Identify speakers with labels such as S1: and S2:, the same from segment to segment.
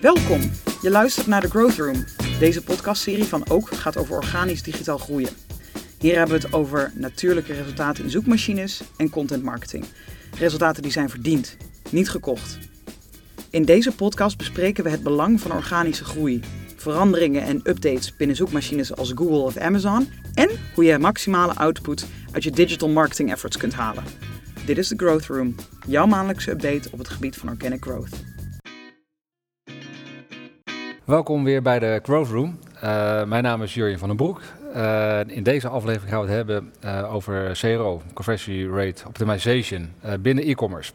S1: Welkom! Je luistert naar The Growth Room. Deze podcastserie van Ook gaat over organisch digitaal groeien. Hier hebben we het over natuurlijke resultaten in zoekmachines en content marketing. Resultaten die zijn verdiend, niet gekocht. In deze podcast bespreken we het belang van organische groei, veranderingen en updates binnen zoekmachines als Google of Amazon en hoe je maximale output uit je digital marketing efforts kunt halen. Dit is The Growth Room, jouw maandelijkse update op het gebied van organic growth.
S2: Welkom weer bij de Growth Room. Uh, mijn naam is Jurjen van den Broek. Uh, in deze aflevering gaan we het hebben uh, over CRO, Conversion Rate Optimization, binnen e-commerce.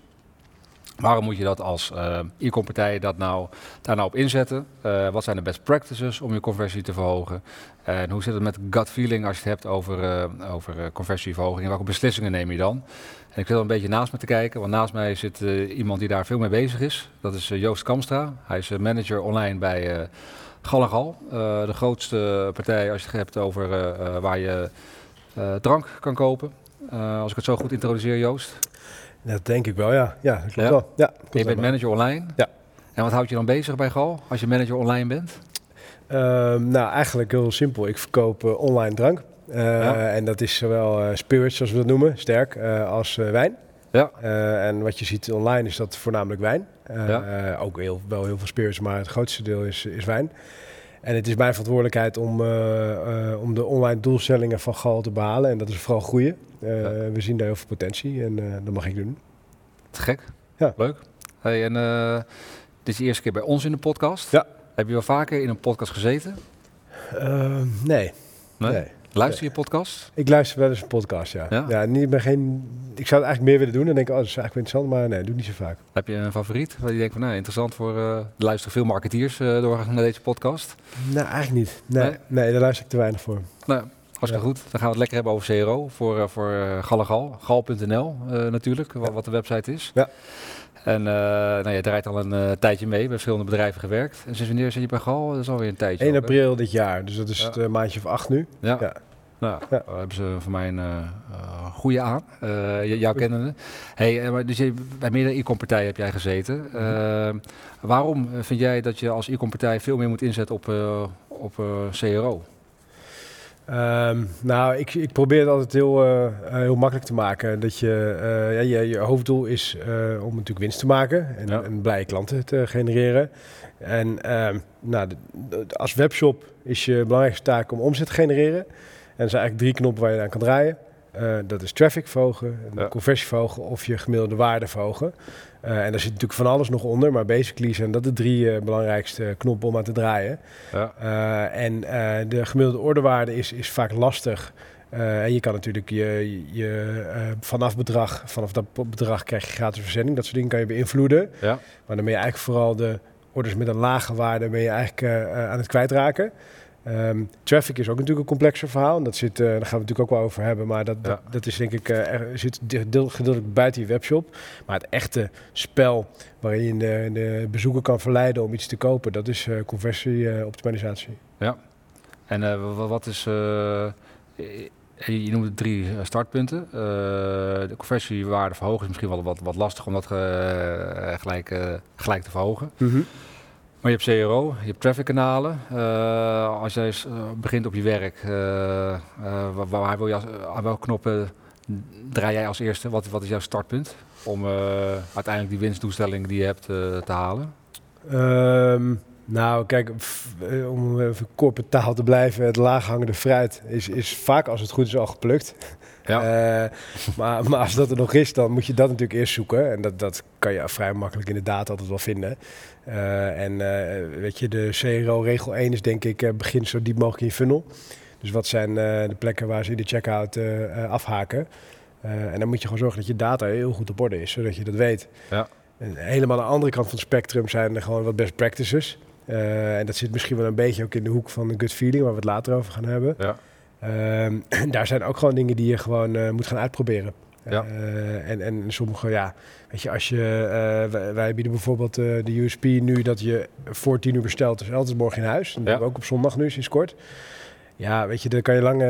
S2: Waarom moet je dat als e-com partij dat nou, daar nou op inzetten? wat zijn de best practices om je conversie te verhogen? En hoe zit het met gut feeling als je het hebt over, over conversieverhoging? En welke beslissingen neem je dan? En ik zit er een beetje naast me te kijken, want naast mij zit uh, iemand die daar veel mee bezig is. Dat is uh, Joost Kamstra. Hij is uh, manager online bij uh, Gallegal. de grootste partij als je het hebt over waar je drank kan kopen. als ik het zo goed introduceer, Joost.
S3: Dat denk ik wel, ja. Ja, dat klopt ja. wel. Ja, klopt
S2: je bent manager online.
S3: Ja.
S2: En wat houdt je dan bezig bij Gal als je manager online bent?
S3: Ehm, nou, eigenlijk heel simpel. Ik verkoop online drank. Ja. En dat is zowel uh, spirits, zoals we dat noemen, sterk, uh, als wijn.
S2: Ja.
S3: en wat je ziet online is dat voornamelijk wijn. Ja. ook heel, wel heel veel spirits, maar het grootste deel is, is wijn. En het is mijn verantwoordelijkheid om, om de online doelstellingen van Gal te behalen. En dat is vooral groeien. Ja. We zien daar heel veel potentie en dat mag ik doen.
S2: Te gek. Ja. Leuk. Hey, en dit is de eerste keer bij ons in de podcast.
S3: Ja.
S2: Heb je wel vaker in een podcast gezeten?
S3: nee.
S2: Nee? nee. Luister je podcast?
S3: Ik luister wel eens een podcast, ja. Ja? ja niet, ben geen, ik zou het eigenlijk meer willen doen. En denk ik, oh, dat is eigenlijk interessant, maar nee, doe ik niet zo vaak.
S2: Heb je een favoriet? Waar je denkt van, nou, interessant voor... Uh, luisteren veel marketeers uh, door naar deze podcast?
S3: Nou, eigenlijk niet. Nee, nee? nee daar luister ik te weinig voor.
S2: Nou, hartstikke ja. goed. Dan gaan we het lekker hebben over CRO voor, uh, voor Gallegal. Gal.nl natuurlijk, ja. wat de website is.
S3: Ja.
S2: En uh, nou, je draait al een uh, tijdje mee, bij verschillende bedrijven gewerkt. En sinds wanneer zit je bij Gal? Dat is alweer een tijdje.
S3: 1 april dit jaar, dus dat is het uh, maandje of acht nu.
S2: Ja. Nou, ja. hebben ze voor mij een goede aan, jou kennende. Hey, dus je, bij meerdere e-com partijen heb jij gezeten. waarom vind jij dat je als e-com partij veel meer moet inzetten op, op CRO?
S3: Um, nou, ik, ik, probeer het altijd heel, uh, heel makkelijk te maken. Dat je, uh, ja, je, je, hoofddoel is uh, om natuurlijk winst te maken en, ja. en blije klanten te genereren. En um, nou, de, de, als webshop is je belangrijkste taak om omzet te genereren. En er zijn eigenlijk drie knoppen waar je aan kan draaien. Dat is traffic verhogen, ja. conversie verhogen of je gemiddelde waarde verhogen. Uh, en daar zit natuurlijk van alles nog onder, maar basically zijn dat de drie uh, belangrijkste knoppen om aan te draaien.
S2: Ja.
S3: En de gemiddelde ordewaarde is, is vaak lastig. en je kan natuurlijk je, je vanaf bedrag, vanaf dat bedrag krijg je gratis verzending. Dat soort dingen kan je beïnvloeden.
S2: Ja.
S3: Maar dan ben je eigenlijk vooral de orders met een lage waarde ben je eigenlijk aan het kwijtraken. Um, traffic is ook natuurlijk een complexer verhaal. En dat zit, uh, daar gaan we natuurlijk ook wel over hebben. Maar dat, ja. dat, dat, is denk ik, uh, er zit gedeeltelijk buiten je webshop. Maar het echte spel waarin je de, de bezoeker kan verleiden om iets te kopen, dat is uh, conversieoptimalisatie.
S2: ja. En wat is. je noemde drie startpunten. de conversiewaarde verhogen is misschien wel wat, wat lastig om dat gelijk, gelijk te verhogen.
S3: Mm -hmm.
S2: Maar je hebt CRO, je hebt traffickanalen. Uh, als jij uh, begint op je werk, uh, waar, wil je aan welke knoppen draai jij als eerste? Wat, wat is jouw startpunt om uiteindelijk die winstdoelstelling die je hebt te halen?
S3: Um, nou, kijk, om even kort taal te blijven, het laaghangende fruit is, is vaak als het goed is al geplukt.
S2: Ja.
S3: maar, maar als dat er nog is, dan moet je dat natuurlijk eerst zoeken. En dat, dat kan je vrij makkelijk in de data altijd wel vinden. Uh, en uh, weet je, de CRO-regel 1 is denk ik, begin zo diep mogelijk in je funnel. Dus wat zijn de plekken waar ze in de checkout afhaken? en dan moet je gewoon zorgen dat je data heel goed op orde is, zodat je dat weet.
S2: Ja.
S3: En helemaal aan de andere kant van het spectrum zijn er gewoon wat best practices. en dat zit misschien wel een beetje ook in de hoek van de gut feeling, waar we het later over gaan hebben.
S2: Ja.
S3: Ehm, daar zijn ook gewoon dingen die je gewoon moet gaan uitproberen.
S2: Ja.
S3: Uh, en, en sommige, ja, weet je, als je, uh, wij, wij, bieden bijvoorbeeld de USP nu dat je voor tien uur bestelt, dus altijd morgen in huis. Dat ja. hebben we ook op zondag nu, sinds kort. Ja, weet je, daar kan je lang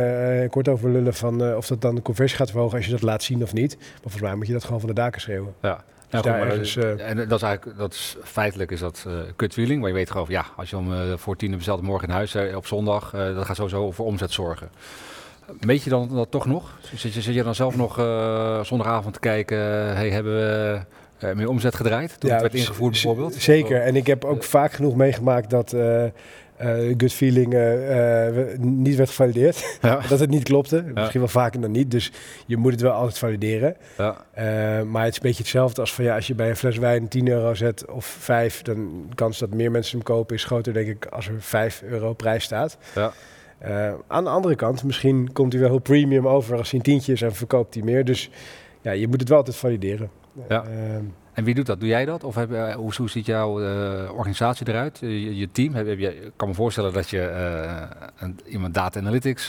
S3: kort over lullen van of dat dan de conversie gaat verhogen als je dat laat zien of niet. Maar volgens mij moet je dat gewoon van de daken schreeuwen.
S2: Ja. Dus ergens, uh, en dat is eigenlijk, dat is, feitelijk is dat uh, kut feeling, maar je weet gewoon, ja, als je om uh, voor tien bestelt morgen in huis op zondag, dat gaat sowieso voor omzet zorgen. Meet je dan dat toch nog? Zit je, zit je dan zelf nog zondagavond te kijken, hey, hebben we meer omzet gedraaid toen ja, het werd ingevoerd bijvoorbeeld?
S3: Zeker, en ik heb ook vaak genoeg meegemaakt dat uh, gut feeling uh, niet werd gevalideerd. dat het niet klopte. Misschien wel vaker dan niet. Dus je moet het wel altijd valideren. Ja. maar het is een beetje hetzelfde als van ja, als je bij een fles wijn 10 euro zet of 5, dan de kans dat meer mensen hem kopen is groter, denk ik, als er 5 euro prijs staat. Ja. aan de andere kant, misschien komt hij wel heel premium over als hij een tientje is en verkoopt hij meer. Dus ja, je moet het wel altijd valideren. Ja.
S2: Ehm, en wie doet dat? Doe jij dat? Of heb, uh, hoe, hoe, ziet jouw uh, organisatie eruit? Je, je team? Heb, heb je, ik kan me voorstellen dat je uh, een, iemand data analytics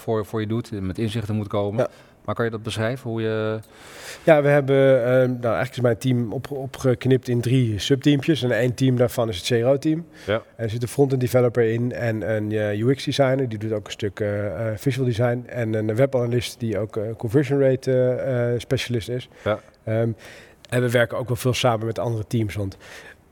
S2: voor, voor je doet, met inzichten moet komen. Ja. Maar kan je dat beschrijven? Hoe je...
S3: Ja, we hebben, ehm, nou eigenlijk is mijn team op, opgeknipt in drie subteampjes. En één team daarvan is het CRO-team. Ja. Er zit een front-end developer in en een UX-designer, die doet ook een stuk visual design. En een webanalist die ook conversion rate specialist is. Ja. Um, en we werken ook wel veel samen met andere teams, want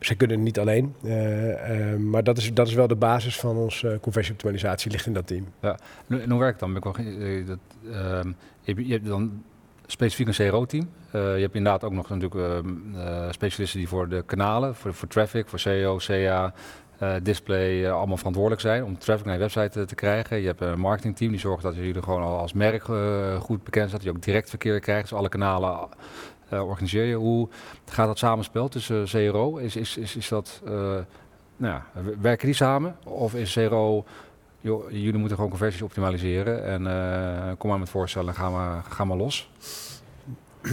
S3: ze kunnen niet alleen. Uh, uh, maar dat is, dat is wel de basis van onze uh, conversieoptimalisatie, ligt in dat team. Ja.
S2: En hoe werkt dan? Eh, dat, ehm, je, hebt, je hebt dan specifiek een CRO-team. je hebt inderdaad ook nog natuurlijk ehm, specialisten die voor de kanalen, voor, voor traffic, voor SEO, CA, display allemaal verantwoordelijk zijn om traffic naar je website te krijgen. Je hebt een marketingteam die zorgt dat jullie gewoon al als merk goed bekend staat. Dat je ook direct verkeer krijgt. Dus alle kanalen organiseer je. Hoe gaat dat samenspel tussen CRO? Is, is, is, is dat, uh, nou ja, werken die samen? Of is CRO, joh, jullie moeten gewoon conversies optimaliseren en uh, kom maar met voorstellen en ga maar, ga maar los?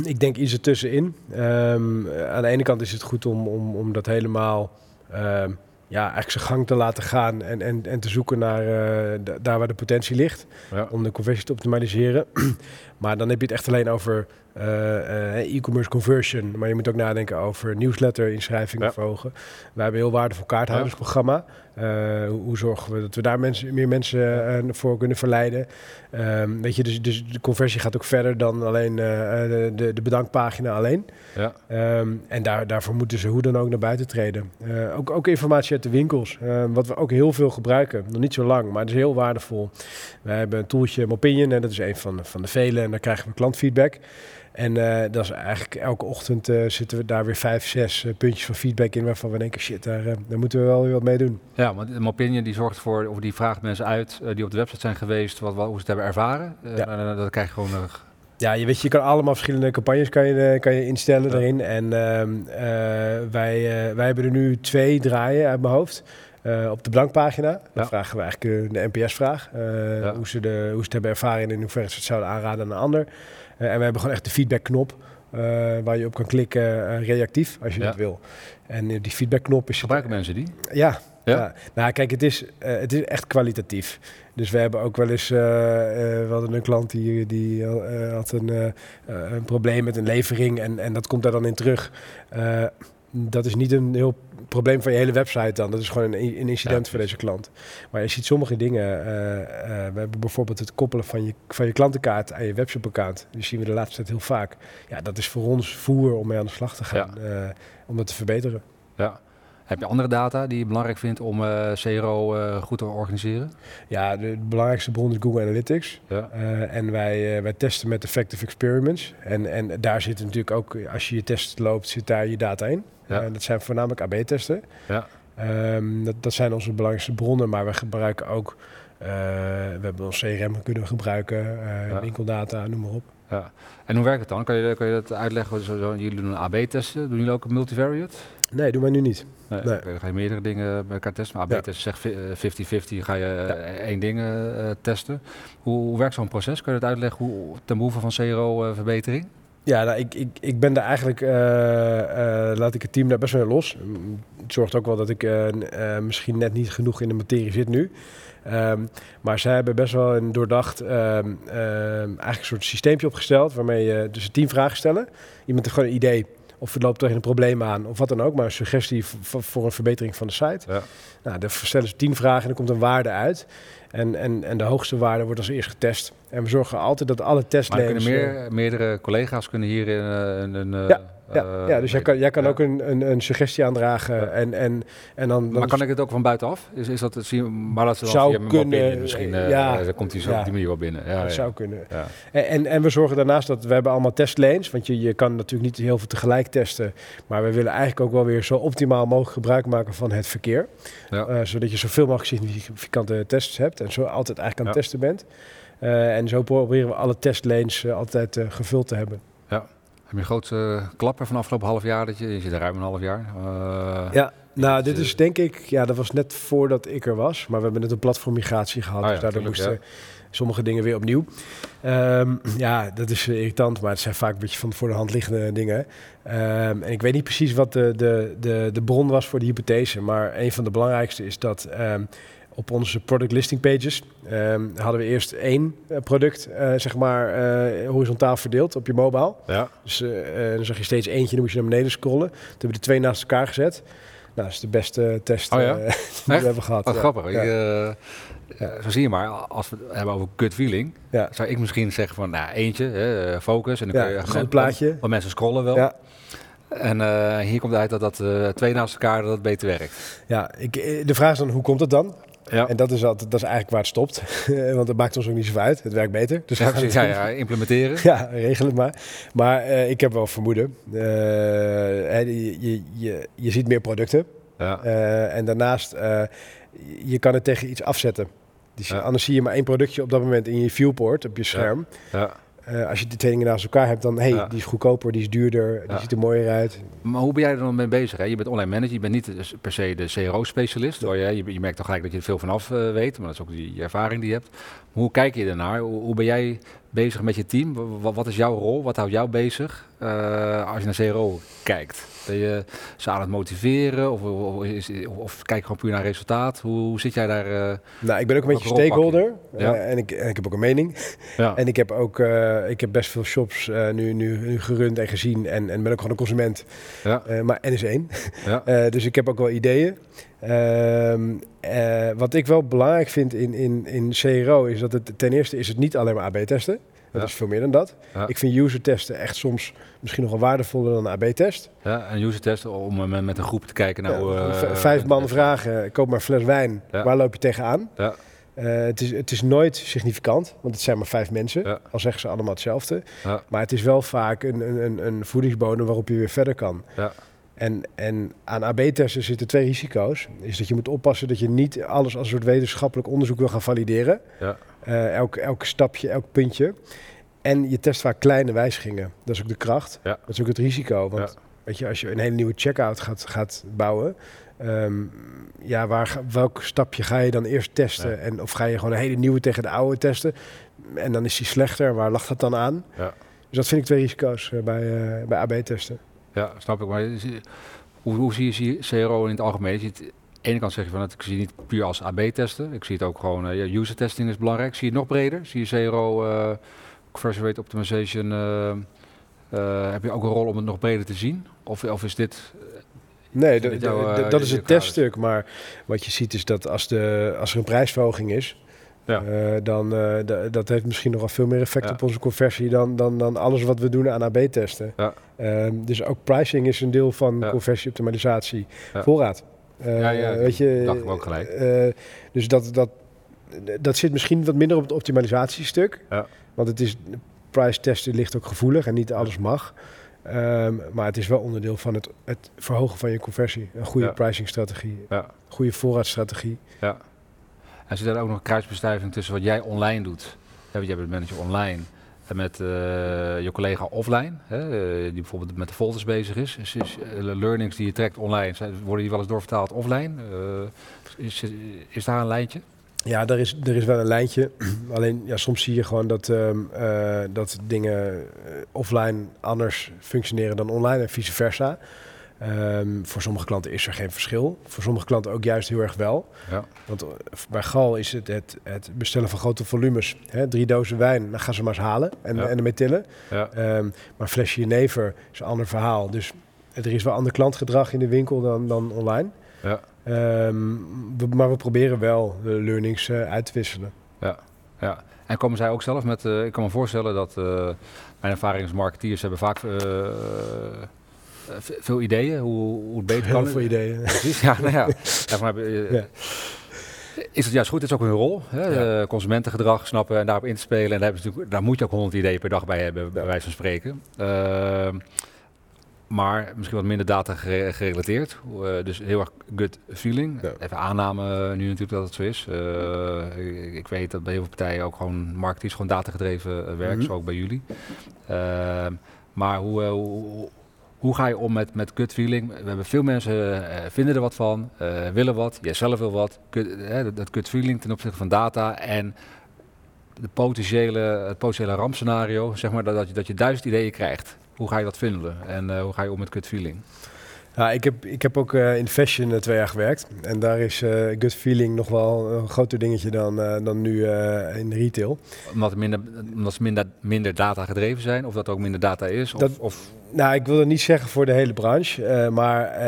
S3: Ik denk iets ertussenin. Um, aan de ene kant is het goed om, om, om dat helemaal um, ja, eigenlijk zijn gang te laten gaan en, en, en te zoeken naar uh, daar waar de potentie ligt. Ja. Om de conversie te optimaliseren. maar dan heb je het echt alleen over e-commerce conversion. Maar je moet ook nadenken over newsletter inschrijvingen ja. verhogen. Wij hebben een heel waardevol kaarthoudersprogramma. Uh, hoe zorgen we dat we daar mensen, meer mensen voor kunnen verleiden? Um, weet je, dus, dus de conversie gaat ook verder dan alleen de, de, de, bedankpagina alleen. Ja. Um, en daar, daarvoor moeten ze hoe dan ook naar buiten treden. ook, ook informatie uit de winkels, wat we ook heel veel gebruiken. Nog niet zo lang, maar het is heel waardevol. We hebben een tooltje Mopinion en dat is een van, van de vele. En daar krijgen we klantfeedback. En uh, dat is eigenlijk elke ochtend uh, zitten we daar weer vijf, zes uh, puntjes van feedback in waarvan we denken, shit, daar, daar moeten we wel weer wat mee doen.
S2: Ja, want Mopinion die zorgt voor, of die vraagt mensen uit die op de website zijn geweest, wat, wat hoe ze het hebben ervaren. Ja. dat krijg je gewoon
S3: ja, je weet, je kan allemaal verschillende campagnes kan je, kan je instellen ja. erin. En uh, wij, uh, wij hebben er nu twee draaien uit mijn hoofd. Uh, op de blankpagina. Dan ja. vragen we eigenlijk de NPS-vraag. Ja. hoe, ze de, hoe ze het hebben ervaren en in hoeverre ze het zouden aanraden aan een ander. en we hebben gewoon echt de feedback-knop. waar je op kan klikken reactief, als je dat wil. En die feedback-knop is...
S2: Gebruiken mensen die?
S3: Ja, ja. Nou, kijk, het is, uh, het is echt kwalitatief. Dus we hebben ook wel eens, uh, uh, we hadden een klant die, die had een, een probleem met een levering en, en dat komt daar dan in terug. Dat is niet een heel probleem van je hele website dan. Dat is gewoon een, een incident ja, voor deze klant. Maar je ziet sommige dingen. we hebben bijvoorbeeld het koppelen van je, van je klantenkaart aan je webshop-account. Die zien we de laatste tijd heel vaak. Ja, dat is voor ons voer om mee aan de slag te gaan. Ja. om dat te verbeteren.
S2: Ja. Heb je andere data die je belangrijk vindt om uh, CRO uh, goed te organiseren?
S3: Ja, de, belangrijkste bron is Google Analytics. Ja. Uh, en wij, wij testen met Effective Experiments. En, en daar zit natuurlijk ook, als je je test loopt, zit daar je data in. Ja. dat zijn voornamelijk AB-testen. Ja. Um, dat, dat zijn onze belangrijkste bronnen, maar we gebruiken ook, we hebben ons CRM kunnen gebruiken, ja. winkeldata, noem maar op.
S2: Ja. En hoe werkt het dan? Kan je, kan je dat uitleggen? Zo, zo, jullie doen een AB-testen. Doen jullie ook een multivariate?
S3: Nee, doen wij nu niet. Nee,
S2: nee. Dan ga je meerdere dingen bij elkaar testen. Maar AB-testen zegt 50-50, ga je ja. één ding uh, testen. Hoe, hoe werkt zo'n proces? Kun je het uitleggen hoe, ten behoeve van CRO-verbetering?
S3: Ja, nou, ik, ik, ik ben daar eigenlijk, uh, uh, laat ik het team daar best wel los. Het zorgt ook wel dat ik uh, misschien net niet genoeg in de materie zit nu. Um, maar zij hebben best wel een doordacht, um, um, eigenlijk een soort systeempje opgesteld waarmee je dus tien vragen stellen. Iemand heeft gewoon een idee of het loopt tegen een probleem aan of wat dan ook, maar een suggestie voor een verbetering van de site. Ja. Nou, dan stellen ze tien vragen en er komt een waarde uit. En, en, en de hoogste waarde wordt als eerst getest. En we zorgen altijd dat alle testlanes...
S2: Maar kunnen meer, meerdere collega's kunnen hier een... een
S3: ja. Ja, ja, dus jij kan, jij kan ook een, een, een, suggestie aandragen. En, en, en dan,
S2: maar kan ik het ook van buitenaf? Is, is dat, maar dat dan zou kunnen, misschien, ja, uh, dan komt hij zo op die manier wel binnen.
S3: Ja, dat zou kunnen. En, en, en, we zorgen daarnaast dat we hebben allemaal testlanes. Want je, je kan natuurlijk niet heel veel tegelijk testen. Maar we willen eigenlijk ook wel weer zo optimaal mogelijk gebruik maken van het verkeer. Uh, zodat je zoveel mogelijk significante tests hebt. En zo altijd eigenlijk aan het testen bent. Uh, en zo proberen we alle testlanes altijd gevuld te hebben.
S2: Ja. Heb je een grootste klappen van afgelopen half jaar? Dat je, je zit er ruim een half jaar.
S3: Ja, nou, dit is denk ik, ja, dat was net voordat ik er was. Maar we hebben net een platformmigratie gehad. Oh, dus daardoor moesten sommige dingen weer opnieuw. Um, ja, dat is irritant, maar het zijn vaak een beetje van voor de hand liggende dingen. Um, en ik weet niet precies wat de, de, de, de bron was voor die hypothese. Maar een van de belangrijkste is dat um, op onze product listing pages um, hadden we eerst één uh, product, uh, zeg maar, uh, horizontaal verdeeld op je mobile. Ja. Dus dan zag je steeds eentje, dan moest je naar beneden scrollen. Toen hebben we de twee naast elkaar gezet. Nou, dat is de beste test
S2: oh, ja?
S3: die we hebben gehad.
S2: Wat ja. grappig. Zo zie je maar, als we het hebben over gut feeling, ja. zou ik misschien zeggen van, nou, eentje, focus. En dan kun je
S3: een groot plaatje.
S2: Want mensen scrollen wel. Ja. En uh, hier komt uit dat dat uh, twee naast elkaar dat het beter werkt.
S3: Ja, ik, de vraag is dan, hoe komt het dan? Ja. En dat is, altijd, dat is eigenlijk waar het stopt. Want het maakt ons ook niet zoveel uit. Het werkt beter.
S2: Dus ja, precies, ja, ja, implementeren.
S3: ja, regel het maar. Maar uh, ik heb wel vermoeden. Uh, je, je, je, je ziet meer producten. Ja. Uh, en daarnaast, je kan het tegen iets afzetten. Dus anders zie je maar één productje op dat moment in je viewport, op je scherm. Ja. Uh, als je die twee dingen naast elkaar hebt, dan hey, ja. die is goedkoper, die is duurder, ja. die ziet er mooier uit.
S2: Maar hoe ben jij er dan mee bezig? Hè? Je bent online manager, je bent niet dus per se de CRO-specialist. Ja. Je, je, merkt toch gelijk dat je er veel vanaf uh, weet, maar dat is ook die ervaring die je hebt. hoe kijk je ernaar? Hoe, hoe ben jij bezig met je team? Wat, wat, is jouw rol? Wat houdt jou bezig uh, als je naar CRO kijkt? Ben je ze aan het motiveren of, of, is, of kijk gewoon puur naar resultaat? Hoe, hoe zit jij daar? Uh,
S3: nou, ik ben ook een beetje stakeholder ja. uh, en, ik, en ik heb ook een mening. Ja. en ik heb ook ik heb best veel shops nu, nu, nu gerund en gezien en, en ben ook gewoon een consument. Ja. maar N is één. Dus ik heb ook wel ideeën. Ehm, wat ik wel belangrijk vind in, in, in CRO is dat het ten eerste is het niet alleen maar AB testen. Dat ja. is veel meer dan dat. Ja. Ik vind user testen echt soms misschien nog wel waardevoller dan een AB-test.
S2: Ja, en user testen om met een groep te kijken naar...
S3: Ja, uh, vijf man vragen, koop maar een fles wijn, waar loop je tegenaan? Ja. Uh, het, is, het is nooit significant, want het zijn maar vijf mensen. Ja. Al zeggen ze allemaal hetzelfde. Ja. Maar het is wel vaak een, een, een voedingsbodem waarop je weer verder kan. Ja. En, en aan AB-testen zitten twee risico's. Is dat je moet oppassen dat je niet alles als een soort wetenschappelijk onderzoek wil gaan valideren. Ja. Uh, elk, elk stapje, elk puntje. En je test vaak kleine wijzigingen. Dat is ook de kracht. Ja. Dat is ook het risico. Want weet je, als je een hele nieuwe checkout gaat, gaat bouwen, um, ja, waar, welk stapje ga je dan eerst testen? En of ga je gewoon een hele nieuwe tegen de oude testen? En dan is die slechter. Waar lag dat dan aan? Ja. Dus dat vind ik twee risico's uh, bij, uh, bij AB-testen.
S2: Ja, snap ik. Maar hoe, hoe zie je CRO in het algemeen? Je ziet, aan de ene kant zeg je van dat ik zie het niet puur als AB-testen. Ik zie het ook gewoon, uh, user testing is belangrijk. Zie je het nog breder? Zie je CRO, uh, conversion rate optimization, uh, heb je ook een rol om het nog breder te zien? Of, of is dit...
S3: Nee, dit jou, dat is het teststuk. Maar wat je ziet is dat als, de, als er een prijsverhoging is, ja. Uh, dan uh, dat heeft misschien nog wel veel meer effect ja. op onze conversie dan, dan, dan alles wat we doen aan AB-testen. Ja. Uh, dus ook pricing is een deel van conversieoptimalisatie. Voorraad.
S2: ja, ja, weet je, dacht ik ook gelijk.
S3: dus dat, dat, dat zit misschien wat minder op het optimalisatiestuk. Want het is, price testen ligt ook gevoelig en niet alles mag. Um, maar het is wel onderdeel van het, het verhogen van je conversie. Een goede pricingstrategie, goede voorraadstrategie. Ja.
S2: En zit er ook nog een kruisbestuiving tussen wat jij online doet? Ja, jij bent manager online. Met uh, je collega offline, hè, uh, die bijvoorbeeld met de folders bezig is. is, uh, learnings die je trekt online, worden die wel eens doorvertaald offline? is, is daar een lijntje?
S3: Ja, er is, er is wel een lijntje. Alleen ja, soms zie je gewoon dat, um, dat dingen offline anders functioneren dan online en vice versa. Um, voor sommige klanten is er geen verschil. Voor sommige klanten ook juist heel erg wel. Ja. Want eh, bij Gal is het, het, het bestellen van grote volumes. Hè, drie dozen wijn, dan gaan ze maar eens halen en, ja. en ermee tillen. Ja. Um, maar flesje jenever is een ander verhaal. Dus er is wel ander klantgedrag in de winkel dan, dan online. Ja. Ehm, maar we proberen wel de learnings uit te wisselen.
S2: Ja, ja. En komen zij ook zelf met, ik kan me voorstellen dat mijn ervaring als marketeers hebben vaak veel ideeën hoe, hoe het beter
S3: Heel
S2: kan.
S3: Heel veel ideeën.
S2: Precies, ja, nou ja. ja is het juist goed? Het is ook hun rol. Hè? Ja. consumentengedrag snappen en daarop in te spelen. En daar, hebben natuurlijk, daar moet je ook honderd ideeën per dag bij hebben, bij wijze van spreken. Uh, maar misschien wat minder data gerelateerd. Uh, dus heel erg good feeling. Ja. Even aanname nu natuurlijk dat het zo is. Uh, ik, ik, weet dat bij heel veel partijen ook gewoon marketing gewoon data gedreven eh, werkt, mm -hmm. zo ook bij jullie. Ehm, maar hoe, hoe hoe ga je om met, met gut feeling? We hebben veel mensen uh, vinden er wat van, uh, willen wat, jij zelf wil wat. Uh, dat gut feeling ten opzichte van data en de potentiële, het potentiële rampscenario, zeg maar, dat, dat, je, dat je duizend ideeën krijgt. Hoe ga je dat vinden en hoe ga je om met gut feeling?
S3: Ja, ik, heb, ik heb ook uh, in fashion uh, twee jaar gewerkt. En daar is uh, gut feeling nog wel een groter dingetje dan, dan nu in retail.
S2: Omdat, minder, omdat ze minder, minder data gedreven zijn? Of dat ook minder data is? Of,
S3: dat,
S2: of?
S3: Nou, ik wil het niet zeggen voor de hele branche. maar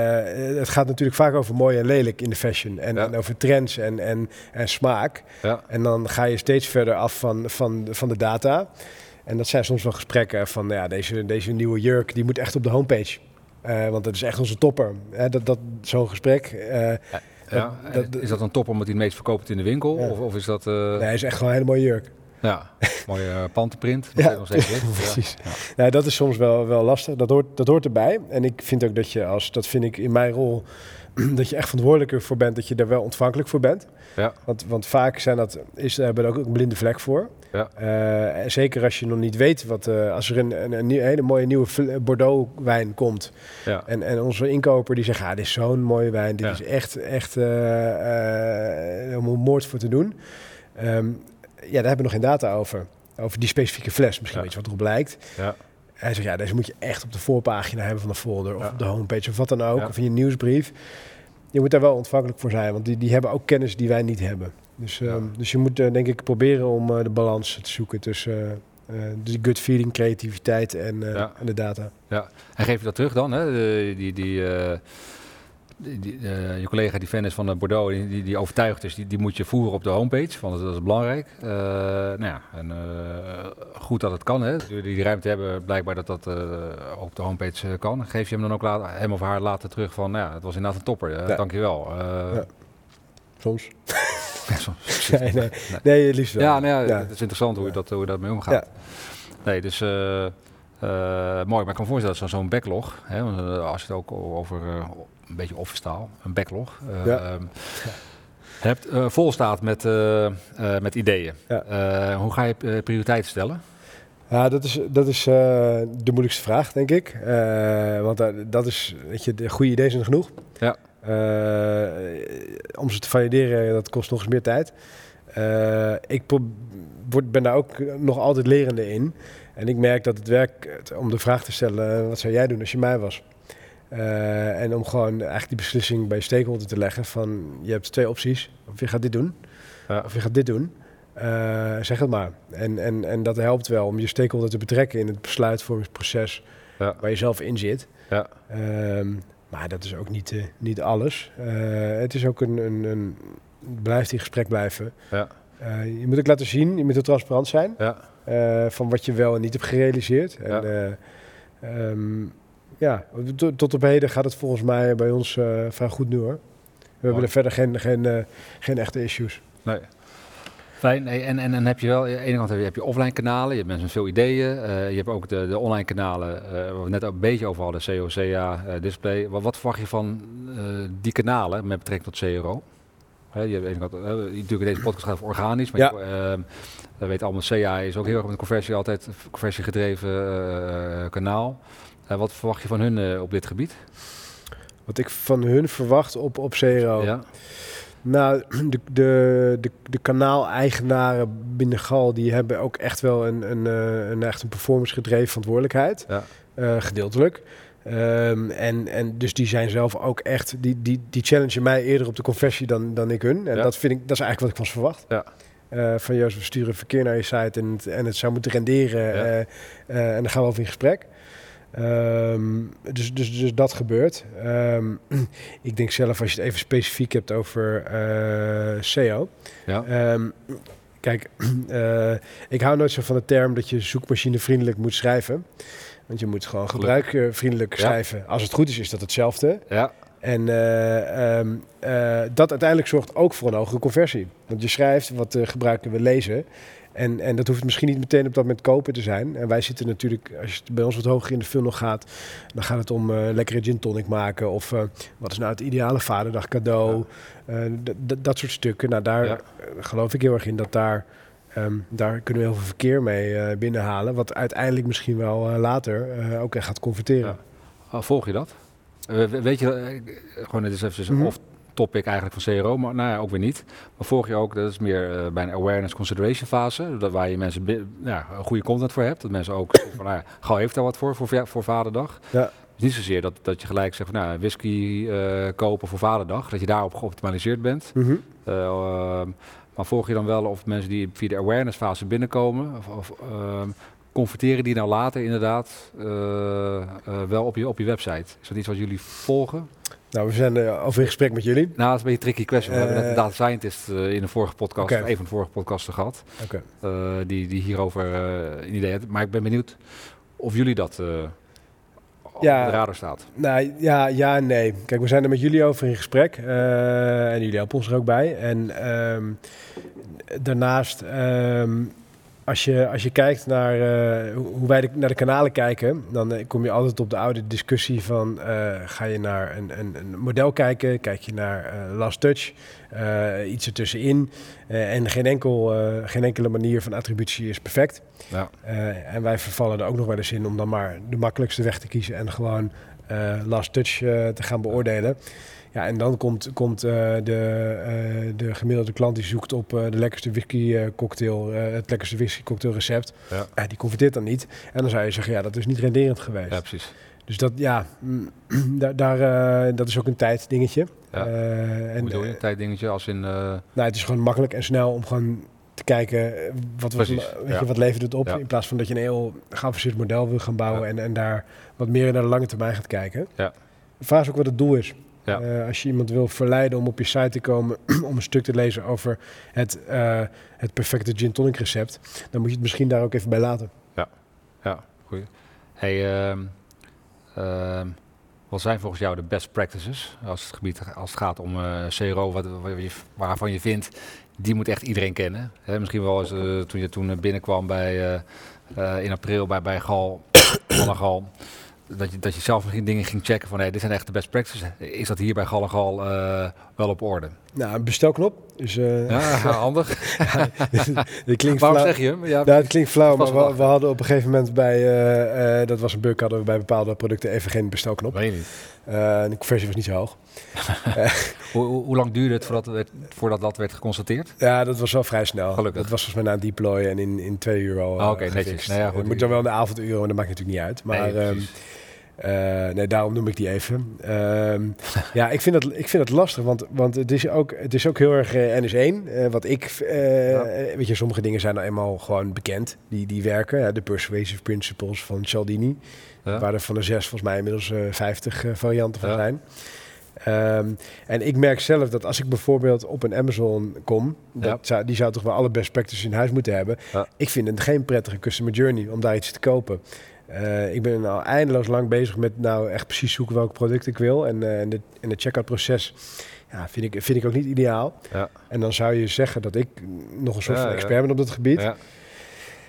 S3: het gaat natuurlijk vaak over mooi en lelijk in de fashion. En, ja. en over trends en, en, en smaak. Ja. En dan ga je steeds verder af van, van, van de data. En dat zijn soms wel gesprekken van ja, deze, deze nieuwe jurk die moet echt op de homepage. Uh, want dat is echt onze topper. Hè, dat, dat, Zo'n gesprek. Uh,
S2: ja. Dat, is dat een topper omdat hij het meest verkoopt in de winkel? Ja. Of, of, is dat... Uh...
S3: Nee, hij is echt gewoon een hele mooie jurk.
S2: Ja, mooie pantenprint.
S3: ja, nog steeds precies. Ja. Nou, dat is soms wel, wel lastig. Dat hoort, dat hoort erbij. En ik vind ook dat je als... Dat vind ik in mijn rol... dat je echt verantwoordelijker voor bent. Dat je daar wel ontvankelijk voor bent.
S2: Ja.
S3: Want, want vaak zijn dat, is, hebben we ook een blinde vlek voor.
S2: Ja.
S3: Uh, zeker als je nog niet weet wat. Uh, als er een, een, een, hele mooie nieuwe Bordeaux wijn komt.
S2: Ja.
S3: En, en onze inkoper die zegt: ah, dit is zo'n mooie wijn. Dit is echt, echt uh, om een moord voor te doen. Um, ja, daar hebben we nog geen data over. Over die specifieke fles. Misschien je wat erop lijkt.
S2: Ja.
S3: Hij zegt: ja, deze moet je echt op de voorpagina hebben van de folder. Of
S2: Ja.
S3: op de homepage of wat dan ook.
S2: Ja.
S3: Of in je nieuwsbrief. Je moet daar wel ontvankelijk voor zijn. Want die, die hebben ook kennis die wij niet hebben. Dus,
S2: Ja.
S3: ehm, dus je moet eh, denk ik proberen om eh, de balans te zoeken tussen dus die gut feeling, creativiteit en,
S2: Ja.
S3: en de data.
S2: En geef je dat terug dan? Hè? De- die, die, die, die, eh, je collega die fan is van eh, Bordeaux, die, die, overtuigd is, die, die moet je voeren op de homepage, want dat is belangrijk. Eh, nou ja, en, goed dat het kan. Hè? Die, die ruimte hebben, blijkbaar dat dat op de homepage kan. Geef je hem dan ook later, hem of haar later terug van, nou ja, het was inderdaad een topper,
S3: Ja.
S2: dankjewel.
S3: Ja. Soms.
S2: soms-
S3: nee, nee. nee, liefst wel.
S2: Ja, nou ja,
S3: Ja.
S2: het is interessant hoe je, dat, hoe je daarmee omgaat.
S3: Ja.
S2: Nee, dus mooi. Maar ik kan me voorstellen dat zo- zo'n backlog, hè, als je het ook over een beetje office taal, een backlog,
S3: Ja.
S2: ehm, hebt, eh, vol staat met, eh, met ideeën.
S3: Ja.
S2: Hoe ga je prioriteiten stellen?
S3: Ja, dat is, dat is de moeilijkste vraag, denk ik. Want da- dat is, weet je, de goede ideeën zijn genoeg.
S2: Ja.
S3: Om ze te valideren, dat kost nog eens meer tijd. Ik word, ben daar ook nog altijd lerende in. En ik merk dat het werk, om de vraag te stellen, wat zou jij doen als je mij was? Eh, en om gewoon eigenlijk die beslissing bij je stakeholder te leggen van, je hebt twee opties. Of je gaat dit doen,
S2: Ja.
S3: of je gaat dit doen. Eh, zeg het maar. En, en, en dat helpt wel om je stakeholder te betrekken in het besluitvormingsproces
S2: Ja.
S3: waar je zelf in zit.
S2: Ja.
S3: Ehm, maar dat is ook niet, eh, niet alles. Het is ook een, een, een blijft in gesprek blijven.
S2: Ja.
S3: Je moet ook laten zien, je moet ook transparant zijn
S2: Ja.
S3: van wat je wel en niet hebt gerealiseerd. En, eh, ehm, ja, tot, op heden gaat het volgens mij bij ons eh vrij goed nu hoor. We hebben er verder geen, geen, eh, geen echte issues.
S2: Nee. Fijn. En, en dan heb je wel, aan de ene kant heb je, heb je offline kanalen, je hebt mensen met veel ideeën. eh, je hebt ook de, de online kanalen, eh, waar we net ook een beetje over hadden, CO, CA, eh, display. Wat, wat verwacht je van die kanalen met betrekking tot CRO? Hè, je hebt aan de ene kant, natuurlijk deze podcast gaat over organisch, maar
S3: Ja.
S2: je, ehm, we weten allemaal, CA is ook heel erg met conversie altijd, conversie gedreven kanaal. Eh, wat verwacht je van hun eh, op dit gebied?
S3: Wat ik van hun verwacht op, op CRO.
S2: Ja,
S3: Nou, de, de, de, de kanaal-eigenaren binnen GAL, die hebben ook echt wel een, een, eh, een, echt een performance gedreven verantwoordelijkheid.
S2: Ja.
S3: Gedeeltelijk. Ehm, en, en dus die zijn zelf ook echt, die, die, die challengen mij eerder op de conversie dan, dan ik hun. En
S2: Ja.
S3: dat vind ik, dat is eigenlijk wat ik van ze verwacht.
S2: Ja.
S3: Van Joost, we sturen verkeer naar je site en het, en het zou moeten renderen.
S2: Ja.
S3: en dan gaan we over in gesprek. Ehm, dus, dus, dus dat gebeurt. Ehm, ik denk zelf, als je het even specifiek hebt over uh, SEO.
S2: Ja.
S3: Ehm, kijk, uh, ik hou nooit zo van de term dat je zoekmachinevriendelijk moet schrijven. Want je moet gewoon gebruikervriendelijk schrijven. Als het goed is, is dat hetzelfde.
S2: Ja.
S3: En uh, um, dat uiteindelijk zorgt ook voor een hogere conversie. Want je schrijft wat de gebruiker wil lezen. En, en dat hoeft misschien niet meteen op dat moment kopen te zijn. En wij zitten natuurlijk, als je bij ons wat hoger in de funnel gaat, dan gaat het om uh, lekkere gin tonic maken. Of uh, wat is nou het ideale vaderdag cadeau. Ja. Uh, dat soort stukken. Nou, daar ja. geloof ik heel erg in dat daar, um, daar kunnen we heel veel verkeer mee binnenhalen. Wat uiteindelijk misschien wel later ook echt gaat converteren.
S2: Ja. volg je dat? weet je, gewoon net eens even mm -hmm. of topic eigenlijk van CRO, maar nou ja, ook weer niet. Maar volg je ook, dat is meer uh, bij een awareness consideration fase, dat waar je mensen ja, goede content voor hebt. Dat mensen ook van, nou ja, gauw heeft daar wat voor, voor, voor vaderdag.
S3: Ja.
S2: Dus niet zozeer dat, dat je gelijk zegt van, nou, whisky uh, kopen voor vaderdag, dat je daarop geoptimaliseerd bent.
S3: Mm -hmm.
S2: uh, maar volg je dan wel of mensen die via de awareness fase binnenkomen, of, of converteren die nou later inderdaad wel op je, op je website? Is dat iets wat jullie volgen?
S3: Nou, we zijn uh, over in gesprek met jullie.
S2: Nou, dat is een beetje een tricky question. We uh, hebben net de data scientist uh, in een vorige podcast, okay. een van de vorige podcasten gehad.
S3: Okay.
S2: die, die hierover een idee had. Maar ik ben benieuwd of jullie dat op de radar staat.
S3: Nou, ja, ja en nee. Kijk, we zijn er met jullie over in gesprek. en jullie helpen ons er ook bij. En um, daarnaast... Um, als je, als je kijkt naar uh, hoe wij de, naar de kanalen kijken, dan uh, kom je altijd op de oude discussie van uh, ga je naar een, een, een, model kijken, kijk je naar last touch, iets ertussenin. en geen, enkel, geen enkele manier van attributie is perfect.
S2: Ja.
S3: en wij vervallen er ook nog wel eens in om dan maar de makkelijkste weg te kiezen en gewoon last touch te gaan beoordelen. Ja, en dan komt, komt uh, de, de gemiddelde klant die zoekt op de lekkerste whisky cocktail, het lekkerste whisky cocktail recept.
S2: Ja.
S3: die converteert dan niet. En dan zou je zeggen, ja, dat is niet renderend geweest.
S2: Ja, precies.
S3: Dus dat, ja, daar, daar dat is ook een tijddingetje.
S2: Ja. en, Hoe bedoel je, een tijddingetje als in...
S3: Nou, het is gewoon makkelijk en snel om gewoon te kijken wat, wat, weet ja. je, wat levert het op. Ja. In plaats van dat je een heel geavanceerd model wil gaan bouwen en, en daar wat meer naar de lange termijn gaat kijken.
S2: Ja.
S3: Vraag is ook wat het doel is. Uh, als je iemand wil verleiden om op je site te komen om een stuk te lezen over het, uh, het perfecte gin tonic recept, dan moet je het misschien daar ook even bij laten.
S2: Ja, ja, goed. Hey, uh, wat zijn volgens jou de best practices als het, gebied, als het gaat om uh, CRO, wat, wat je, waarvan je vindt, die moet echt iedereen kennen. Misschien wel eens toen je toen binnenkwam bij, in april bij, bij Gal, Gal dat je, dat je zelf misschien dingen ging checken van hey, dit zijn echt de best practices. Is dat hier bij uh, wel op orde?
S3: Nou, een bestelknop. Dus, uh,
S2: ja, handig. ja,
S3: dat klinkt
S2: Waarom
S3: flauw.
S2: zeg je hem? Ja,
S3: nou, het klinkt flauw, maar we, we, hadden op een gegeven moment bij, uh, uh, dat was een bug, hadden we bij bepaalde producten even geen bestelknop.
S2: Weet je niet.
S3: de conversie was niet zo hoog.
S2: hoe, hoe, hoe, lang duurde het voordat, werd, voordat dat werd geconstateerd?
S3: Ja, dat was wel vrij snel.
S2: Gelukkig.
S3: Dat was volgens mij na een deploy en in, in twee uur al.
S2: Oh, Oké, okay, netjes. Nou ja, goed,
S3: het moet dan wel in de avonduren, maar dat maakt natuurlijk niet uit. Maar
S2: nee,
S3: um, uh, nee, daarom noem ik die even. Uh, ja, ik vind, dat, ik vind dat lastig, want, want het, is ook, het is ook heel erg uh, NS1. Uh, wat ik, ja. weet je, sommige dingen zijn nou eenmaal gewoon bekend, die, die werken. Ja, de Persuasive Principles van Cialdini, ja. waar er van de zes volgens mij inmiddels 50 varianten van zijn. Um, en ik merk zelf dat als ik bijvoorbeeld op een Amazon kom, dat zou, die zou toch wel alle best practices in huis moeten hebben. Ik vind het geen prettige customer journey om daar iets te kopen. Uh, ik ben al eindeloos lang bezig met nou echt precies zoeken welk product ik wil. En, uh, en, de, en de checkout proces ja, vind, ik, vind ik ook niet ideaal.
S2: Ja.
S3: En dan zou je zeggen dat ik nog een soort ja, van expert ben op dat gebied.
S2: Ja.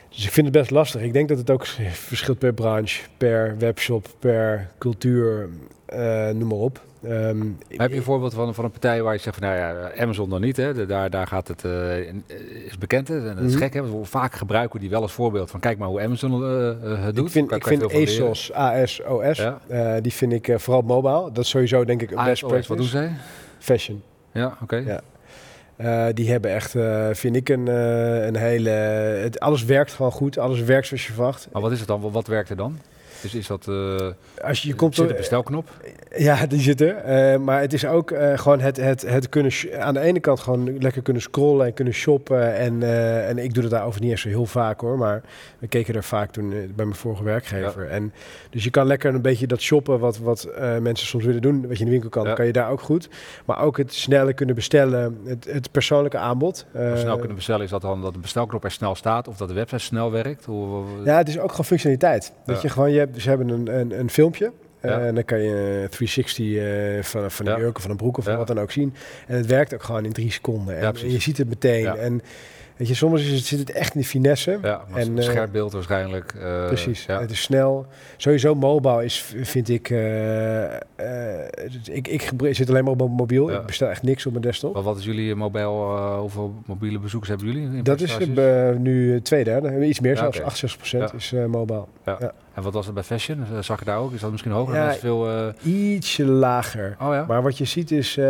S3: Dus ik vind het best lastig. Ik denk dat het ook verschilt per branche, per webshop, per cultuur, uh, noem maar op. Um,
S2: heb je een voorbeeld van, van een partij waar je zegt van nou ja, Amazon dan niet, hè? De, daar, daar gaat het, uh, is bekend hè? en dat is
S3: Mhm.
S2: gek, hè? We vaak gebruiken we die wel als voorbeeld van kijk maar hoe Amazon uh, het doet.
S3: Ik vind, ik vind. ASOS, ASOS,
S2: Ja.
S3: eh, die vind ik eh, vooral mobile. Dat is sowieso denk ik een best practice.
S2: wat doen zij?
S3: Fashion.
S2: Ja, oké.
S3: Ja. Eh, die hebben echt, eh, vind ik, een, eh, een hele... Het, alles werkt gewoon goed. Alles werkt zoals je verwacht.
S2: Maar wat is het dan? Wat werkt er dan? Dus is dat... Uh,
S3: Als je, je komt
S2: zit een bestelknop?
S3: Ja, die zit er. maar het is ook gewoon het, het, het kunnen... Aan de ene kant gewoon lekker kunnen scrollen en kunnen shoppen. En, en ik doe dat daarover niet eens zo heel vaak hoor. Maar we keken er vaak toen bij mijn vorige werkgever. En, dus je kan lekker een beetje dat shoppen wat, wat mensen soms willen doen. Wat je in de winkel kan, kan je daar ook goed. Maar ook het sneller kunnen bestellen. Het, het persoonlijke aanbod.
S2: snel kunnen bestellen is dat dan dat de bestelknop er snel staat of dat de website snel werkt? Hoe,
S3: ja, het is ook gewoon functionaliteit. Dat je gewoon, je hebt, ze hebben een, een, een filmpje. Eh, en dan kan je 360 uh, eh, van, van een jurk of van een broek of wat dan ook zien. En het werkt ook gewoon in drie seconden. En, en je ziet het meteen. En Weet je, soms is het, zit het echt in de finesse.
S2: Ja, en, scherp beeld waarschijnlijk.
S3: Uh, precies, ja. het is snel. Sowieso mobile is, vind ik... Ik, ik zit alleen maar op mobiel. Ik bestel echt niks op mijn desktop.
S2: Maar wat is jullie mobiel... hoeveel mobiele bezoekers hebben jullie?
S3: Dat is nu twee derde. Iets meer, zelfs 68 procent is mobile. Ja.
S2: En wat was het bij fashion? Eh, zag je daar ook? Is dat misschien hoger? Ja, veel,
S3: uh... ietsje lager. Oh, ja? Maar wat je ziet is, uh,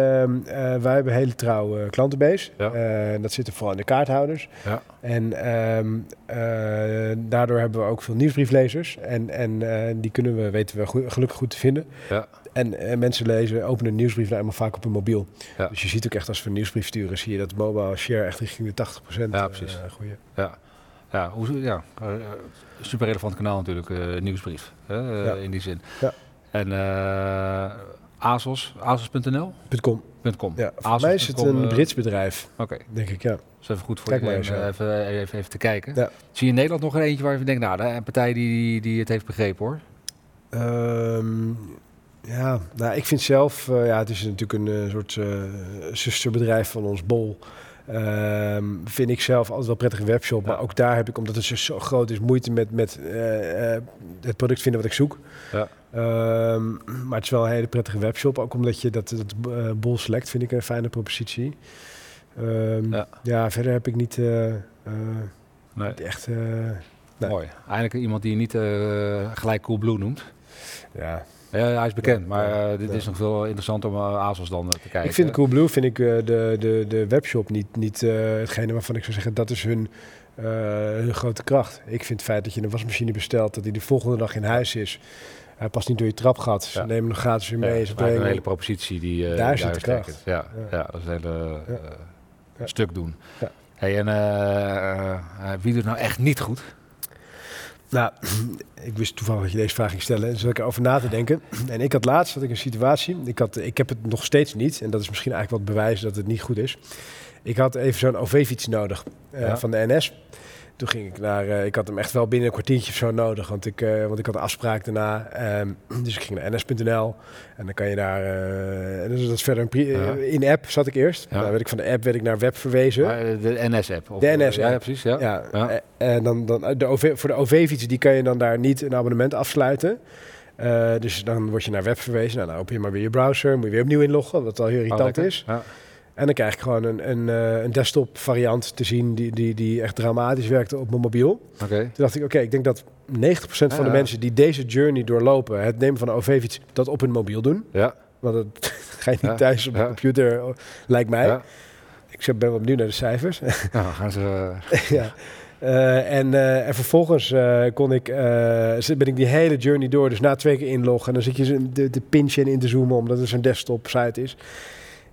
S3: wij hebben hele trouwe klantenbase. Ja. dat zit vooral in de kaarthouders. Ja. En ehm, daardoor hebben we ook veel nieuwsbrieflezers. En, en die kunnen we, weten we gelukkig goed te vinden. Ja. En mensen lezen, openen een nieuwsbrief nou helemaal vaak op hun mobiel. Ja. Dus je ziet ook echt als we een nieuwsbrief sturen, zie je dat mobile share echt richting de 80% ja, precies.
S2: Ja. Ja, hoe, ja uh, super relevant kanaal natuurlijk, uh, nieuwsbrief, in die zin. Ja. En ASOS, ASOS.nl?
S3: .com.
S2: .com.
S3: Ja, voor mij is het een Brits bedrijf, Oké. denk ik, ja.
S2: Dat is even goed voor Kijk even, even, even, te kijken. Ja. Zie je in Nederland nog een eentje waar je denkt, nou, een partij die, die het heeft begrepen hoor?
S3: Um, ja, nou, ik vind zelf, uh, ja, het is natuurlijk een uh, soort uh, zusterbedrijf van ons Bol. Um, vind ik zelf altijd wel prettige webshop. Maar ook daar heb ik, omdat het zo groot is, moeite met, met uh, het product vinden wat ik zoek. Ja. Um, maar het is wel een hele prettige webshop. Ook omdat je dat, dat uh, Bol Select vind ik een fijne propositie. Um, ja. ja. verder heb ik niet, nee. niet echt...
S2: Nee. Mooi. Eindelijk iemand die je niet gelijk Coolblue noemt. Ja, ja, hij is bekend, maar uh, dit is nog veel interessanter om uh, ASOS dan uh, te kijken.
S3: Ik vind Coolblue vind ik de, de, de webshop niet, niet hetgene waarvan ik zou zeggen dat is hun, hun grote kracht. Ik vind het feit dat je een wasmachine bestelt, dat die de volgende dag in huis is. Hij past niet door je trapgat. Ze ja. nemen nog gratis weer mee.
S2: Ja, een hele propositie die daar, daar zit de kracht. Ja, ja. ja. dat is een hele stuk doen. Hey, en wie doet nou echt niet goed?
S3: Nou, ik wist toevallig dat je deze vraag ging stellen. En zat ik erover na te denken. En ik had laatst had ik een situatie. Ik, had, ik heb het nog steeds niet. En dat is misschien eigenlijk wat bewijs dat het niet goed is. Ik had even zo'n OV-fiets nodig uh, van de NS. Toen ging ik naar, uh, ik had hem echt wel binnen een kwartiertje of zo nodig, want ik, uh, want ik had een afspraak daarna. Um, dus ik ging naar ns.nl en dan kan je daar, uh, dus dat is verder een ja. in app zat ik eerst. Ja. Dan werd ik van de app werd ik naar web verwezen.
S2: de NS-app?
S3: De NS-app.
S2: Ja, precies. Ja. ja.
S3: En dan, dan de OV, voor de OV-fietsen, die kan je dan daar niet een abonnement afsluiten. Uh, dus dan word je naar web verwezen. Nou, dan open je maar weer je browser. Moet je weer opnieuw inloggen, wat al heel irritant oh, is. Ja. En dan krijg ik gewoon een, een, uh, een desktop variant te zien die, die, die echt dramatisch werkte op mijn mobiel. Okay. Toen dacht ik, oké, ik denk dat 90% van de mensen die deze journey doorlopen, het nemen van een OV-fiets, dat op hun mobiel doen. Ja. Want dat ga je niet thuis op de computer, lijkt mij. Ik ben wel benieuwd naar de cijfers.
S2: Nou, gaan ze... ja.
S3: Uh, en, uh, en vervolgens uh, kon ik, ben ik die hele journey door. Dus na twee keer inloggen. En dan zit je de, de pinchen in te zoomen, omdat het zo'n desktop site is.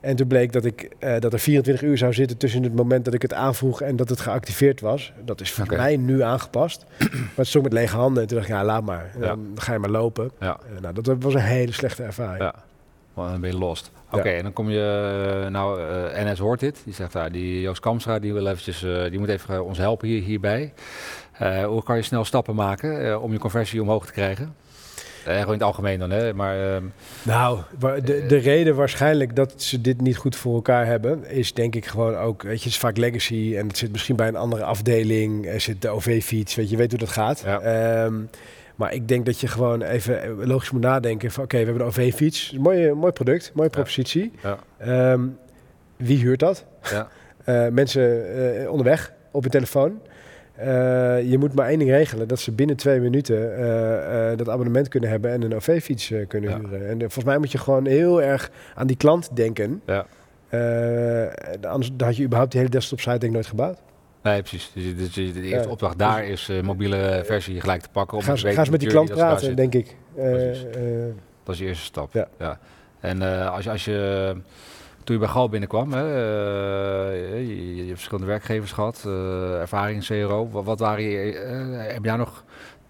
S3: En toen bleek dat, ik, uh, dat er 24 uur zou zitten tussen het moment dat ik het aanvroeg en dat het geactiveerd was. Dat is voor mij nu aangepast. maar het stond met lege handen. En toen dacht ik, ja, laat maar. Dan ga je maar lopen. Ja. Uh, nou, dat was een hele slechte ervaring. Ja,
S2: dan ben je lost. Oké, en dan kom je, eh, nou, uh, NS hoort dit. Die zegt, daar, ah, die Joost Kamstra, die wil eventjes, die moet even ons helpen hier, hierbij. hoe kan je snel stappen maken om je conversie omhoog te krijgen? Uh, gewoon in het algemeen dan, hè? Maar, um,
S3: nou, de, de reden waarschijnlijk dat ze dit niet goed voor elkaar hebben, is denk ik gewoon ook, weet je, het is vaak legacy en het zit misschien bij een andere afdeling, er zit de OV-fiets, weet je, weet hoe dat gaat. Ehm, maar ik denk dat je gewoon even logisch moet nadenken van, oké, we hebben een OV-fiets, mooi, mooi product, mooie propositie. Ja. Um, wie huurt dat? Ja. Uh, mensen uh, onderweg op je telefoon. Uh, je moet maar één ding regelen: dat ze binnen twee minuten uh, uh, dat abonnement kunnen hebben en een OV-fiets kunnen ja. huren. En volgens mij moet je gewoon heel erg aan die klant denken. Ja. anders had je überhaupt die hele desktop-site denk ik nooit gebouwd.
S2: Nee, precies. Dus, dus de eerste opdracht daar is uh, mobiele versie gelijk te pakken.
S3: Om ga, ga eens met die klant praten, denk ik.
S2: dat is je eerste stap. Ja. ja. En als, je, als je toen je bij Gal binnenkwam, hè, je, je, hebt verschillende werkgevers gehad, ervaring in CRO. Wat, wat waren je, heb jij nog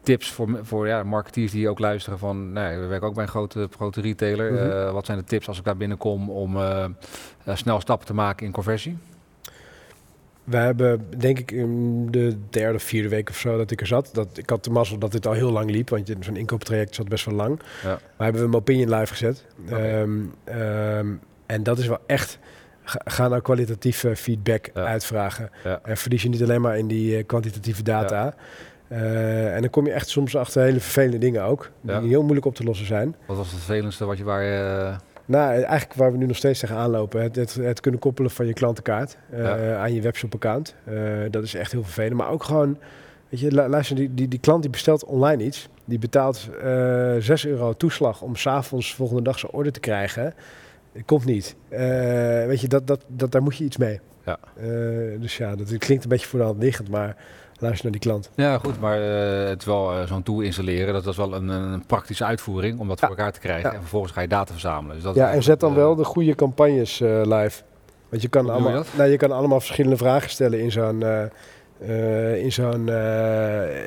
S2: tips voor, voor ja, marketeers die ook luisteren van, nee, we werken ook bij een grote, grote retailer. Mhm. Eh, wat zijn de tips als ik daar binnenkom om uh, snel stappen te maken in conversie?
S3: We hebben, denk ik, in de derde, vierde week of zo dat ik er zat. Dat, ik had de mazzel dat dit al heel lang liep, want zo'n inkooptraject zat best wel lang. Ja. Maar hebben we een Opinion live gezet. En dat is wel echt... Ga nou kwalitatieve feedback uitvragen. En verlies je niet alleen maar in die kwantitatieve data. Uh, en dan kom je echt soms achter hele vervelende dingen ook, die heel moeilijk op te lossen zijn.
S2: Wat was het vervelendste wat je waar je... Uh...
S3: Nou, eigenlijk waar we nu nog steeds tegen aanlopen. Het, het, het kunnen koppelen van je klantenkaart uh, aan je webshop-account. dat is echt heel vervelend. Maar ook gewoon, weet je, luister, die, die, die klant die bestelt online iets. Die betaalt 6 euro toeslag om s'avonds volgende dag zijn order te krijgen. Het komt niet. weet je, dat, dat, dat, daar moet je iets mee. Ja. dus ja, dat klinkt een beetje voor de hand liggend, maar luister naar die klant.
S2: Ja, goed, maar uh, het wel uh, zo'n tool installeren, dat is wel een, een, praktische uitvoering om dat voor elkaar te krijgen. En vervolgens ga je data verzamelen. Dus dat
S3: ja, en zet dan wel de goede campagnes live. Want je kan, allemaal, je, nou, je kan allemaal verschillende vragen stellen in zo'n in zo'n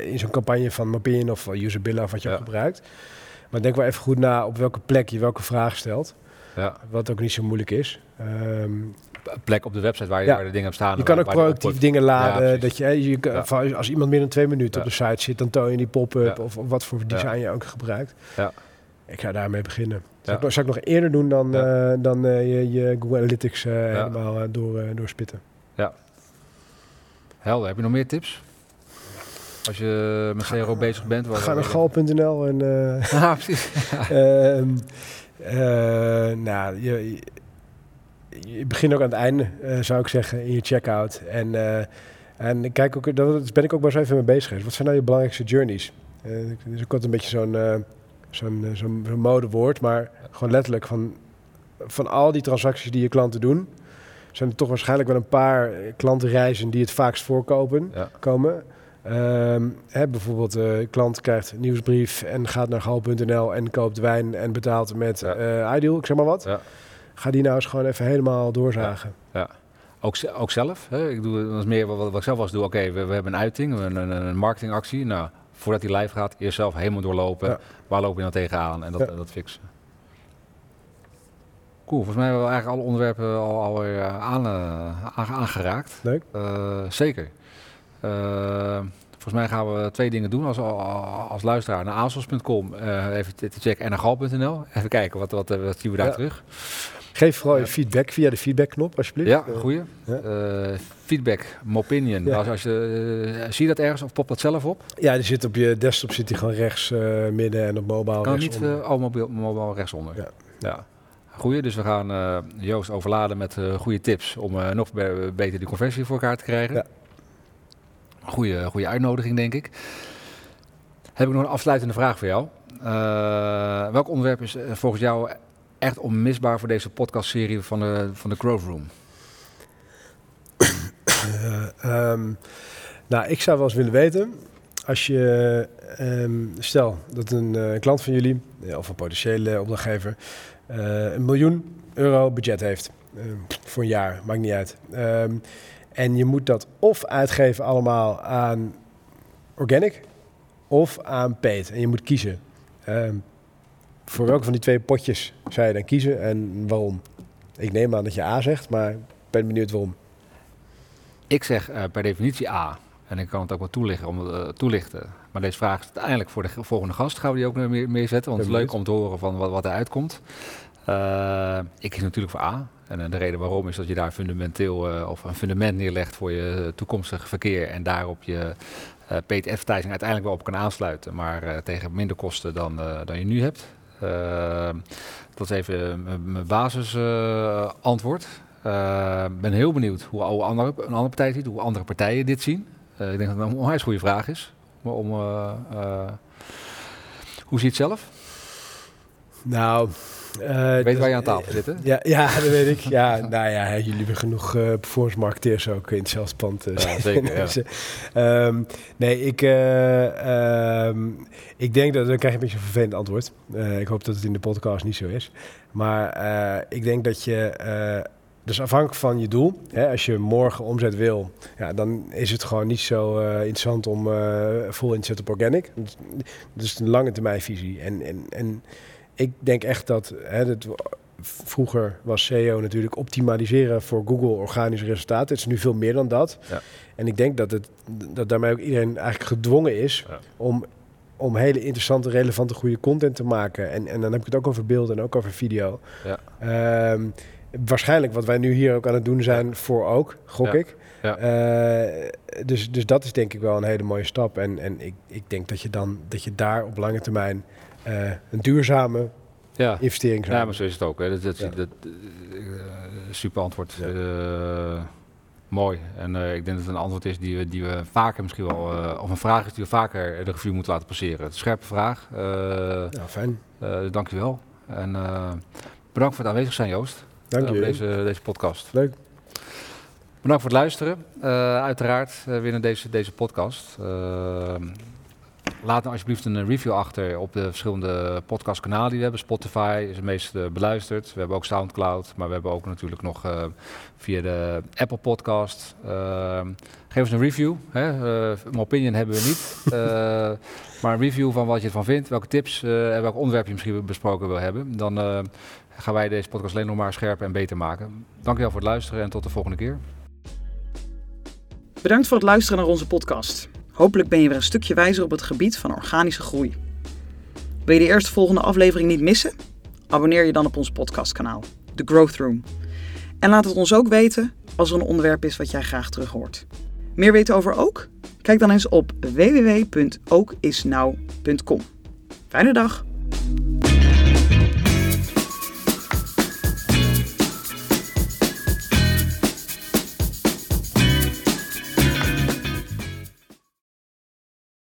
S3: in zo'n campagne van Mapin of Usabilla of wat je ja. gebruikt. Maar denk wel even goed na op welke plek je welke vraag stelt. Ja. Wat ook niet zo moeilijk is. Um,
S2: plek op de website waar je, waar de dingen op staan.
S3: Je kan ook proactief dingen laden. dat je, je als iemand meer dan twee minuten op de site zit, dan toon je die pop-up of, of, wat voor design je ook gebruikt. Ja. Ik ga daarmee beginnen. Zou, ik, zou ik nog eerder doen dan, uh, dan uh, je, je, Google Analytics uh, helemaal door, doorspitten.
S2: Ja. Helder. Heb je nog meer tips? Als je met CRO bezig bent.
S3: Ga naar gal.nl en... ja, precies. Ehm, nou, je, je begint ook aan het einde, uh, zou ik zeggen, in je checkout. En, uh, en kijk ook, daar ben ik ook maar eens even mee bezig geweest. Wat zijn nou je belangrijkste journeys? Uh, dus ik had een beetje zo'n zo'n zo'n modewoord, maar gewoon letterlijk van, van al die transacties die je klanten doen, zijn er toch waarschijnlijk wel een paar klantenreizen die het vaakst voorkomen. Ja. Komen. Um, hè, bijvoorbeeld, de klant krijgt een nieuwsbrief en gaat naar gal.nl en koopt wijn en betaalt met ja. Ideal, ik zeg maar wat. Ja ga die nou eens gewoon even helemaal doorzagen.
S2: Ja. Ook, ook zelf. Hè? Ik doe dat is meer wat, wat ik zelf was doe. Oké, we, we, hebben een uiting, een, een, een, marketingactie. Nou, voordat die live gaat, eerst zelf helemaal doorlopen. Waar loop je dan tegenaan? En dat, dat fixen. Cool, volgens mij hebben we eigenlijk alle onderwerpen al, alweer eh, aan, uh, aangeraakt.
S3: Leuk.
S2: Uh, zeker. Volgens mij gaan we twee dingen doen als, als luisteraar. Naar asos.com even te checken en naar gal.nl. Even kijken, wat, wat, wat zien we daar terug.
S3: Geef vooral je feedback via de feedbackknop, alsjeblieft.
S2: Ja, goeie. Ja. Uh, feedback, opinion. Ja. Als, als je, uh, zie je dat ergens of popt dat zelf op?
S3: Ja, die zit op je desktop zit die gewoon rechts uh, midden en op mobile
S2: kan niet oh, mobiel, mobile rechtsonder. Ja. ja. Goeie, dus we gaan Joost overladen met goede tips om nog beter die conversie voor elkaar te krijgen. Ja. Goeie, goede uitnodiging, denk ik. Heb ik nog een afsluitende vraag voor jou. welk onderwerp is volgens jou echt onmisbaar voor deze podcastserie van de, van de Grove Room?
S3: Uh, um, nou, ik zou wel eens willen weten, als je, um, stel dat een klant van jullie, of een potentiële opdrachtgever, een miljoen euro budget heeft voor een jaar, maakt niet uit. Um, en je moet dat of uitgeven allemaal aan organic of aan paid. En je moet kiezen. Um, voor welke van die twee potjes zou je dan kiezen en waarom? Ik neem aan dat je A zegt, maar ik ben benieuwd waarom.
S2: Ik zeg uh, per definitie A. En ik kan het ook wel toelichten. Om, uh, toelichten. Maar deze vraag is uiteindelijk voor de volgende gast. Gaan we die ook meer, meer zetten? Want het is leuk om te horen van wat, wat er uitkomt. Uh, ik kies natuurlijk voor A. En de reden waarom is dat je daar fundamenteel of een fundament neerlegt voor je toekomstig verkeer. En daarop je advertising uiteindelijk wel op kan aansluiten. Maar tegen minder kosten dan, dan je nu hebt. Dat is even mijn basisantwoord. Ik ben heel benieuwd hoe andere, een andere partij ziet, hoe andere partijen dit zien. Ik denk dat het een onwijs goede vraag is. Maar om, hoe zie je het zelf?
S3: Nou,
S2: uh, weet waar je aan tafel zit,
S3: Ja, ja, dat weet ik. Ja, nou ja, jullie hebben genoeg uh, performance marketeers ook in hetzelfde pand.
S2: ja, zeker,
S3: um, nee, ik, um, ik denk dat... Dan krijg je een beetje een vervelend antwoord. ik hoop dat het in de podcast niet zo is. Maar ik denk dat je dus afhankelijk van je doel, hè, als je morgen omzet wil, ja, dan is het gewoon niet zo uh, interessant om uh, vol in te zetten op organic. Dus een lange termijn visie. En, en, en ik denk echt dat, hè, dat vroeger was SEO natuurlijk optimaliseren voor Google organische resultaten. Het is nu veel meer dan dat. Ja. En ik denk dat, het, dat daarmee ook iedereen eigenlijk gedwongen is om, om hele interessante, relevante, goede content te maken. En, en dan heb ik het ook over beeld en ook over video. Ja. Um, waarschijnlijk wat wij nu hier ook aan het doen zijn voor ook, gok ik. Ja. Uh, dus, dus dat is denk ik wel een hele mooie stap. En, en ik, ik denk dat je dan dat je daar op lange termijn uh, een duurzame ja. investering zou
S2: Ja, maar zo is het ook. Hè. Dat, dat, ja. dat uh, super antwoord. mooi. En ik denk dat het een antwoord is die we, die we vaker misschien wel, of een vraag is die we vaker de review moeten laten passeren. Het scherpe vraag.
S3: ja, fijn.
S2: dank je wel. En bedankt voor het aanwezig zijn, Joost.
S3: Dank je.
S2: Deze, deze podcast.
S3: Leuk.
S2: Bedankt voor het luisteren. Uh, uiteraard uh, weer naar deze, deze podcast. Uh, laat nou alsjeblieft een review achter op de verschillende podcastkanalen die we hebben. Spotify is het meest beluisterd. We hebben ook Soundcloud, maar we hebben ook natuurlijk nog via de Apple Podcast. geef ons een review. Hè? een opinion hebben we niet. maar een review van wat je ervan vindt, welke tips en welk onderwerp je misschien besproken wil hebben. Dan gaan wij deze podcast alleen nog maar scherper en beter maken. Dankjewel voor het luisteren en tot de volgende keer.
S1: Bedankt voor het luisteren naar onze podcast. Hopelijk ben je weer een stukje wijzer op het gebied van organische groei. Wil je de eerste volgende aflevering niet missen? Abonneer je dan op ons podcastkanaal, The Growth Room. En laat het ons ook weten als er een onderwerp is wat jij graag terug hoort. Meer weten over Ook? Kijk dan eens op www.ookisnow.com. Fijne dag!